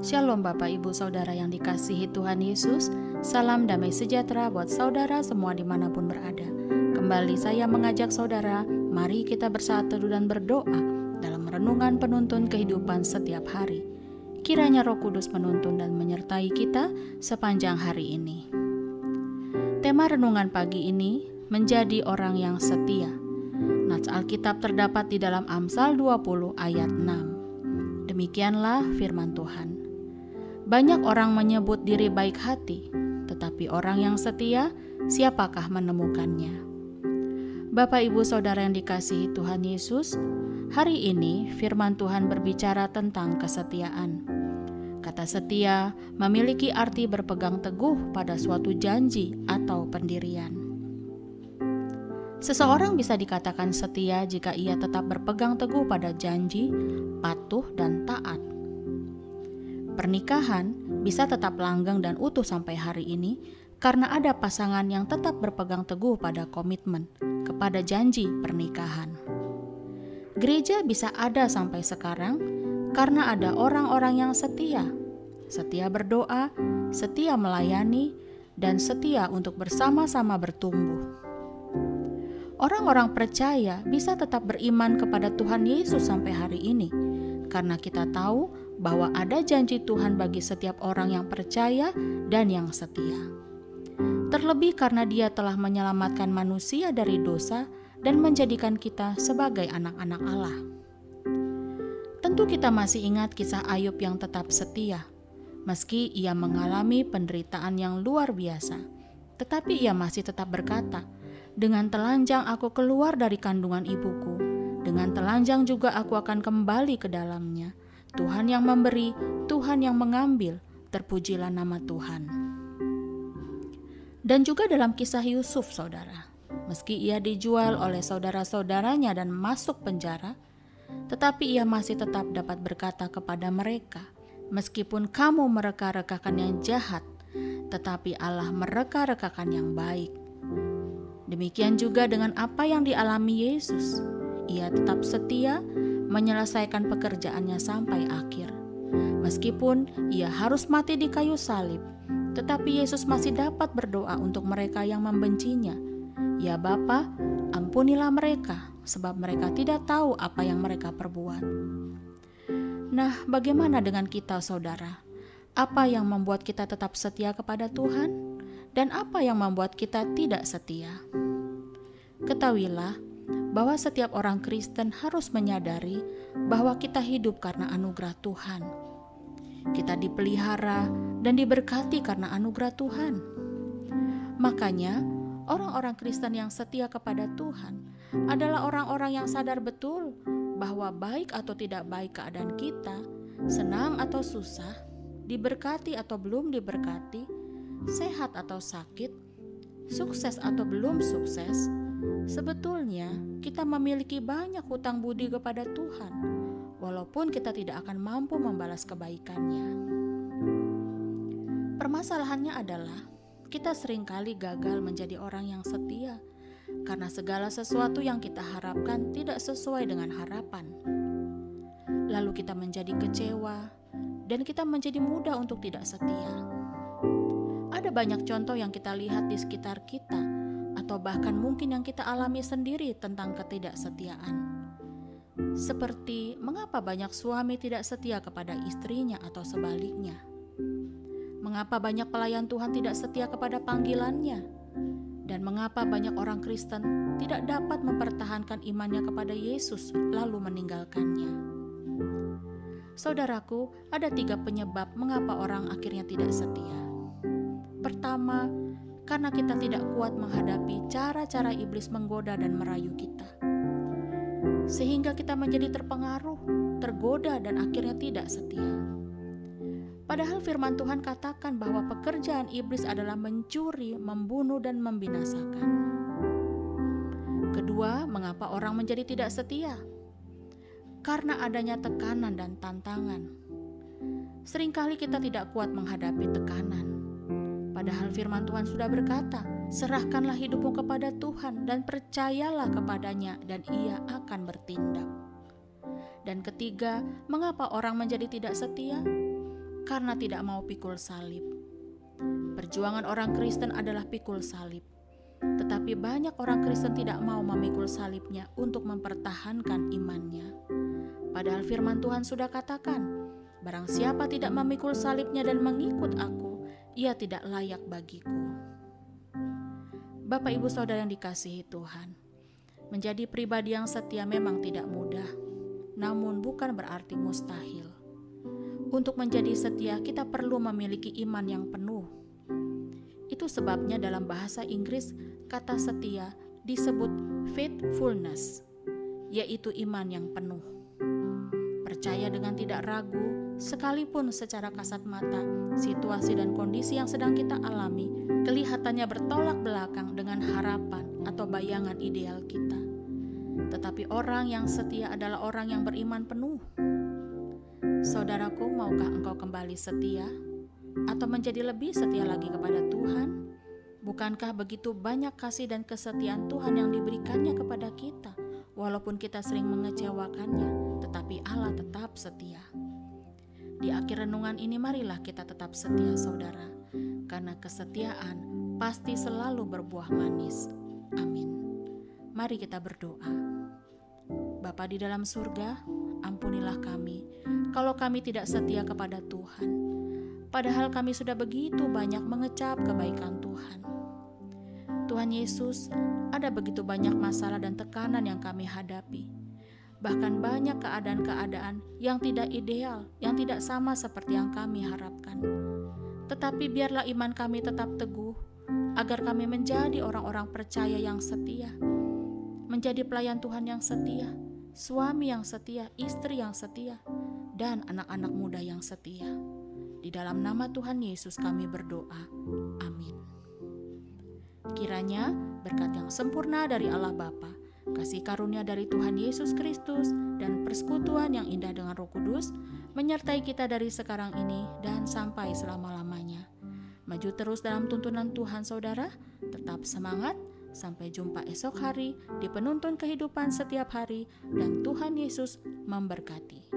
Shalom Bapak Ibu Saudara yang dikasihi Tuhan Yesus. Salam damai sejahtera buat saudara semua di mana pun berada. Kembali saya mengajak saudara Mari kita bersatu dan berdoa Dalam renungan penuntun kehidupan setiap hari. Kiranya roh kudus menuntun dan menyertai kita sepanjang hari ini. Tema renungan pagi ini menjadi orang yang setia. Nats Alkitab terdapat di dalam Amsal 20 ayat 6 Demikianlah firman Tuhan. Banyak orang menyebut diri baik hati, tetapi orang yang setia, siapakah menemukannya? Bapak, ibu, saudara yang dikasihi Tuhan Yesus, hari ini Firman Tuhan berbicara tentang kesetiaan. Kata setia memiliki arti berpegang teguh pada suatu janji atau pendirian. Seseorang bisa dikatakan setia jika ia tetap berpegang teguh pada janji, patuh, dan taat Pernikahan bisa tetap langgeng dan utuh sampai hari ini karena ada pasangan yang tetap berpegang teguh pada komitmen kepada janji pernikahan. Gereja bisa ada sampai sekarang karena ada orang-orang yang setia, setia berdoa, setia melayani, dan setia untuk bersama-sama bertumbuh. Orang-orang percaya bisa tetap beriman kepada Tuhan Yesus sampai hari ini karena kita tahu bahwa ada janji Tuhan bagi setiap orang yang percaya dan yang setia. Terlebih karena Dia telah menyelamatkan manusia dari dosa dan menjadikan kita sebagai anak-anak Allah. Tentu kita masih ingat kisah Ayub yang tetap setia, meski ia mengalami penderitaan yang luar biasa. Tetapi ia masih tetap berkata, "Dengan telanjang aku keluar dari kandungan ibuku, dengan telanjang juga aku akan kembali ke dalamnya. Tuhan yang memberi, Tuhan yang mengambil, terpujilah nama Tuhan. Dan juga dalam kisah Yusuf, saudara, meski ia dijual oleh saudara-saudaranya dan masuk penjara, tetapi ia masih tetap dapat berkata kepada mereka, "Meskipun kamu mereka-rekakan yang jahat, tetapi Allah mereka-rekakan yang baik." Demikian juga dengan apa yang dialami Yesus ia tetap setia menyelesaikan pekerjaannya sampai akhir. Meskipun ia harus mati di kayu salib, tetapi Yesus masih dapat berdoa untuk mereka yang membencinya. Ya Bapa, ampunilah mereka, sebab mereka tidak tahu apa yang mereka perbuat. Nah, bagaimana dengan kita, saudara? Apa yang membuat kita tetap setia kepada Tuhan, dan apa yang membuat kita tidak setia? Ketahuilah, bahwa setiap orang Kristen harus menyadari bahwa kita hidup karena anugerah Tuhan. Kita dipelihara dan diberkati karena anugerah Tuhan. Makanya, orang-orang Kristen yang setia kepada Tuhan adalah orang-orang yang sadar betul bahwa baik atau tidak baik keadaan kita, senang atau susah, diberkati atau belum diberkati, sehat atau sakit, sukses atau belum sukses, Sebetulnya, kita memiliki banyak hutang budi kepada Tuhan, walaupun kita tidak akan mampu membalas kebaikannya. Permasalahannya adalah kita sering kali gagal menjadi orang yang setia karena segala sesuatu yang kita harapkan tidak sesuai dengan harapan. Lalu kita menjadi kecewa dan kita menjadi mudah untuk tidak setia. Ada banyak contoh yang kita lihat di sekitar kita atau bahkan mungkin yang kita alami sendiri tentang ketidaksetiaan. Seperti mengapa banyak suami tidak setia kepada istrinya atau sebaliknya. Mengapa banyak pelayan Tuhan tidak setia kepada panggilannya? Dan mengapa banyak orang Kristen tidak dapat mempertahankan imannya kepada Yesus lalu meninggalkannya? Saudaraku, ada tiga penyebab mengapa orang akhirnya tidak setia. Pertama, karena kita tidak kuat menghadapi cara-cara iblis menggoda dan merayu kita. Sehingga kita menjadi terpengaruh, tergoda, dan akhirnya tidak setia. Padahal firman Tuhan katakan bahwa pekerjaan iblis adalah mencuri, membunuh, dan membinasakan. Kedua, mengapa orang menjadi tidak setia? Karena adanya tekanan dan tantangan. Seringkali kita tidak kuat menghadapi tekanan Padahal firman Tuhan sudah berkata, serahkanlah hidupmu kepada Tuhan dan percayalah kepadanya dan ia akan bertindak. Dan ketiga, mengapa orang menjadi tidak setia? karena tidak mau pikul salib. Perjuangan orang Kristen adalah pikul salib. Tetapi banyak orang Kristen tidak mau memikul salibnya untuk mempertahankan imannya. Padahal firman Tuhan sudah katakan, barang siapa tidak memikul salibnya dan mengikut aku, ia tidak layak bagiku. Bapak ibu saudara yang dikasihi Tuhan, menjadi pribadi yang setia memang tidak mudah, namun bukan berarti mustahil. Untuk menjadi setia, kita perlu memiliki iman yang penuh. Itu sebabnya dalam bahasa Inggris kata setia disebut faithfulness, yaitu iman yang penuh. Percaya dengan tidak ragu, sekalipun secara kasat mata, situasi dan kondisi yang sedang kita alami kelihatannya bertolak belakang dengan harapan atau bayangan ideal kita. Tetapi orang yang setia adalah orang yang beriman penuh. Saudaraku, maukah engkau kembali setia atau menjadi lebih setia lagi kepada Tuhan? Bukankah begitu banyak kasih dan kesetiaan Tuhan yang diberikannya kepada kita, walaupun kita sering mengecewakannya, tetapi Allah tetap setia. Di akhir renungan ini, marilah kita tetap setia, saudara, karena kesetiaan pasti selalu berbuah manis. Amin. Mari kita berdoa. Bapa di dalam surga, ampunilah kami kalau kami tidak setia kepada Tuhan. Padahal kami sudah begitu banyak mengecap kebaikan Tuhan. Tuhan Yesus, ada begitu banyak masalah dan tekanan yang kami hadapi. Bahkan banyak keadaan-keadaan yang tidak ideal, yang tidak sama seperti yang kami harapkan. Tetapi biarlah iman kami tetap teguh, agar kami menjadi orang-orang percaya yang setia menjadi pelayan Tuhan yang setia, suami yang setia, istri yang setia, dan anak-anak muda yang setia. Di dalam nama Tuhan Yesus kami berdoa. Amin. Kiranya berkat yang sempurna dari Allah Bapa, kasih karunia dari Tuhan Yesus Kristus, dan persekutuan yang indah dengan Roh Kudus menyertai kita dari sekarang ini dan sampai selama-lamanya. Maju terus dalam tuntunan Tuhan saudara, tetap semangat, Sampai jumpa esok hari di penuntun kehidupan setiap hari, dan Tuhan Yesus memberkati.